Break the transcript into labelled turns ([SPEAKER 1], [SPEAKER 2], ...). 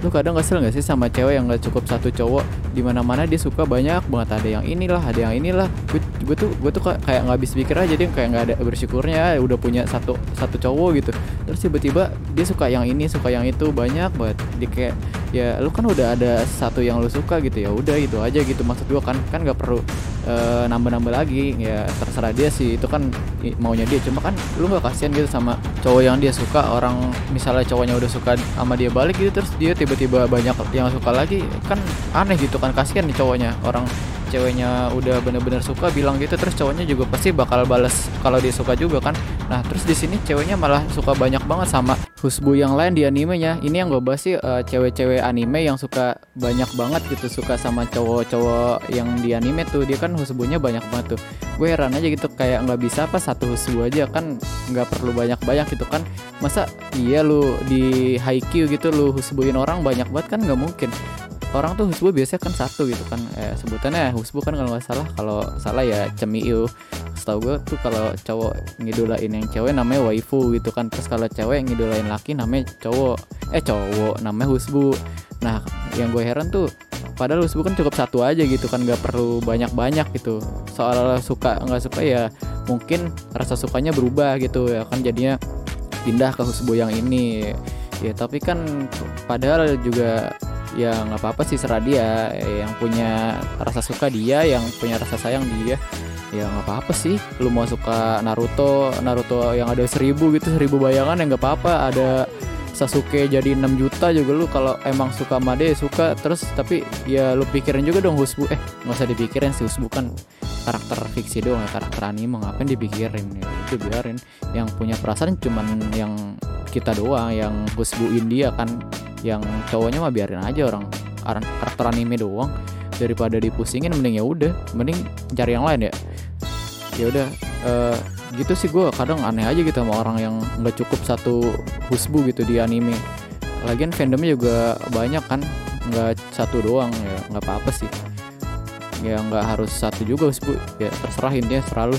[SPEAKER 1] lu kadang kesel nggak sih sama cewek yang nggak cukup satu cowok? Di mana mana dia suka banyak banget. Ada yang inilah ada yang inilah. Gue, tuh gue tuh kayak nggak habis pikir aja dia kayak nggak ada bersyukurnya udah punya satu satu cowok gitu. Terus tiba-tiba dia suka yang ini suka yang itu banyak banget. Dia kayak ya lu kan udah ada satu yang lu suka gitu ya. Udah itu aja gitu maksud gue kan. Kan nggak perlu uh, nambah-nambah lagi. Ya terserah dia sih. Itu kan maunya dia. Cuma kan lu nggak kasihan gitu sama cowok yang dia suka. Orang misalnya cowoknya udah suka sama dia balik gitu terus dia tiba-tiba banyak yang suka lagi. Kan aneh gitu kan. Kasihan nih cowoknya. Orang ceweknya udah bener-bener suka bilang gitu terus cowoknya juga pasti bakal bales kalau dia suka juga kan. Nah terus di sini ceweknya malah suka banyak banget sama husbu yang lain di animenya. Ini yang gue bahas sih uh, cewek-cewek anime yang suka banyak banget gitu suka sama cowok-cowok yang di anime tuh. Dia kan husbunya banyak banget tuh. Gue heran aja gitu kayak nggak bisa apa satu husbu aja kan nggak perlu banyak-banyak gitu kan. Masa iya lu di Haikyuu gitu lu husbuin orang banyak banget kan nggak mungkin orang tuh husbu biasanya kan satu gitu kan. Eh, sebutannya husbu kan kalau nggak salah. Kalau salah ya cemiu. Setahu gue tuh kalau cowok ngidolain yang cewek namanya waifu gitu kan. Terus kalau cewek ngidolain laki namanya cowok. Eh cowok namanya husbu. Nah yang gue heran tuh padahal husbu kan cukup satu aja gitu kan. Nggak perlu banyak-banyak gitu. Soal suka nggak suka ya mungkin rasa sukanya berubah gitu. Ya kan jadinya pindah ke husbu yang ini. Ya tapi kan padahal juga ya nggak apa-apa sih serah dia. Yang punya rasa suka dia yang punya rasa sayang dia. Ya nggak apa-apa sih. Lu mau suka Naruto Naruto yang ada seribu gitu seribu bayangan ya nggak apa-apa. Ada Sasuke jadi 6 juta juga lu kalau emang suka Made suka. Terus tapi ya lu pikirin juga dong Husbu. Eh nggak usah dipikirin sih Husbu. Kan karakter fiksi doang ya karakter anime. Ngapain dipikirin? Ya itu biarin. Yang punya perasaan cuman yang kita doang yang Husbu India kan yang cowoknya mah biarin aja orang karakter anime doang. Daripada dipusingin mending ya udah mending cari yang lain ya. Ya udah uh, gitu sih gue kadang aneh aja gitu sama orang yang nggak cukup satu husbu gitu di anime. Lagian fandomnya juga banyak kan nggak satu doang ya nggak apa-apa sih. Ya nggak harus satu juga husbu ya terserah intinya selalu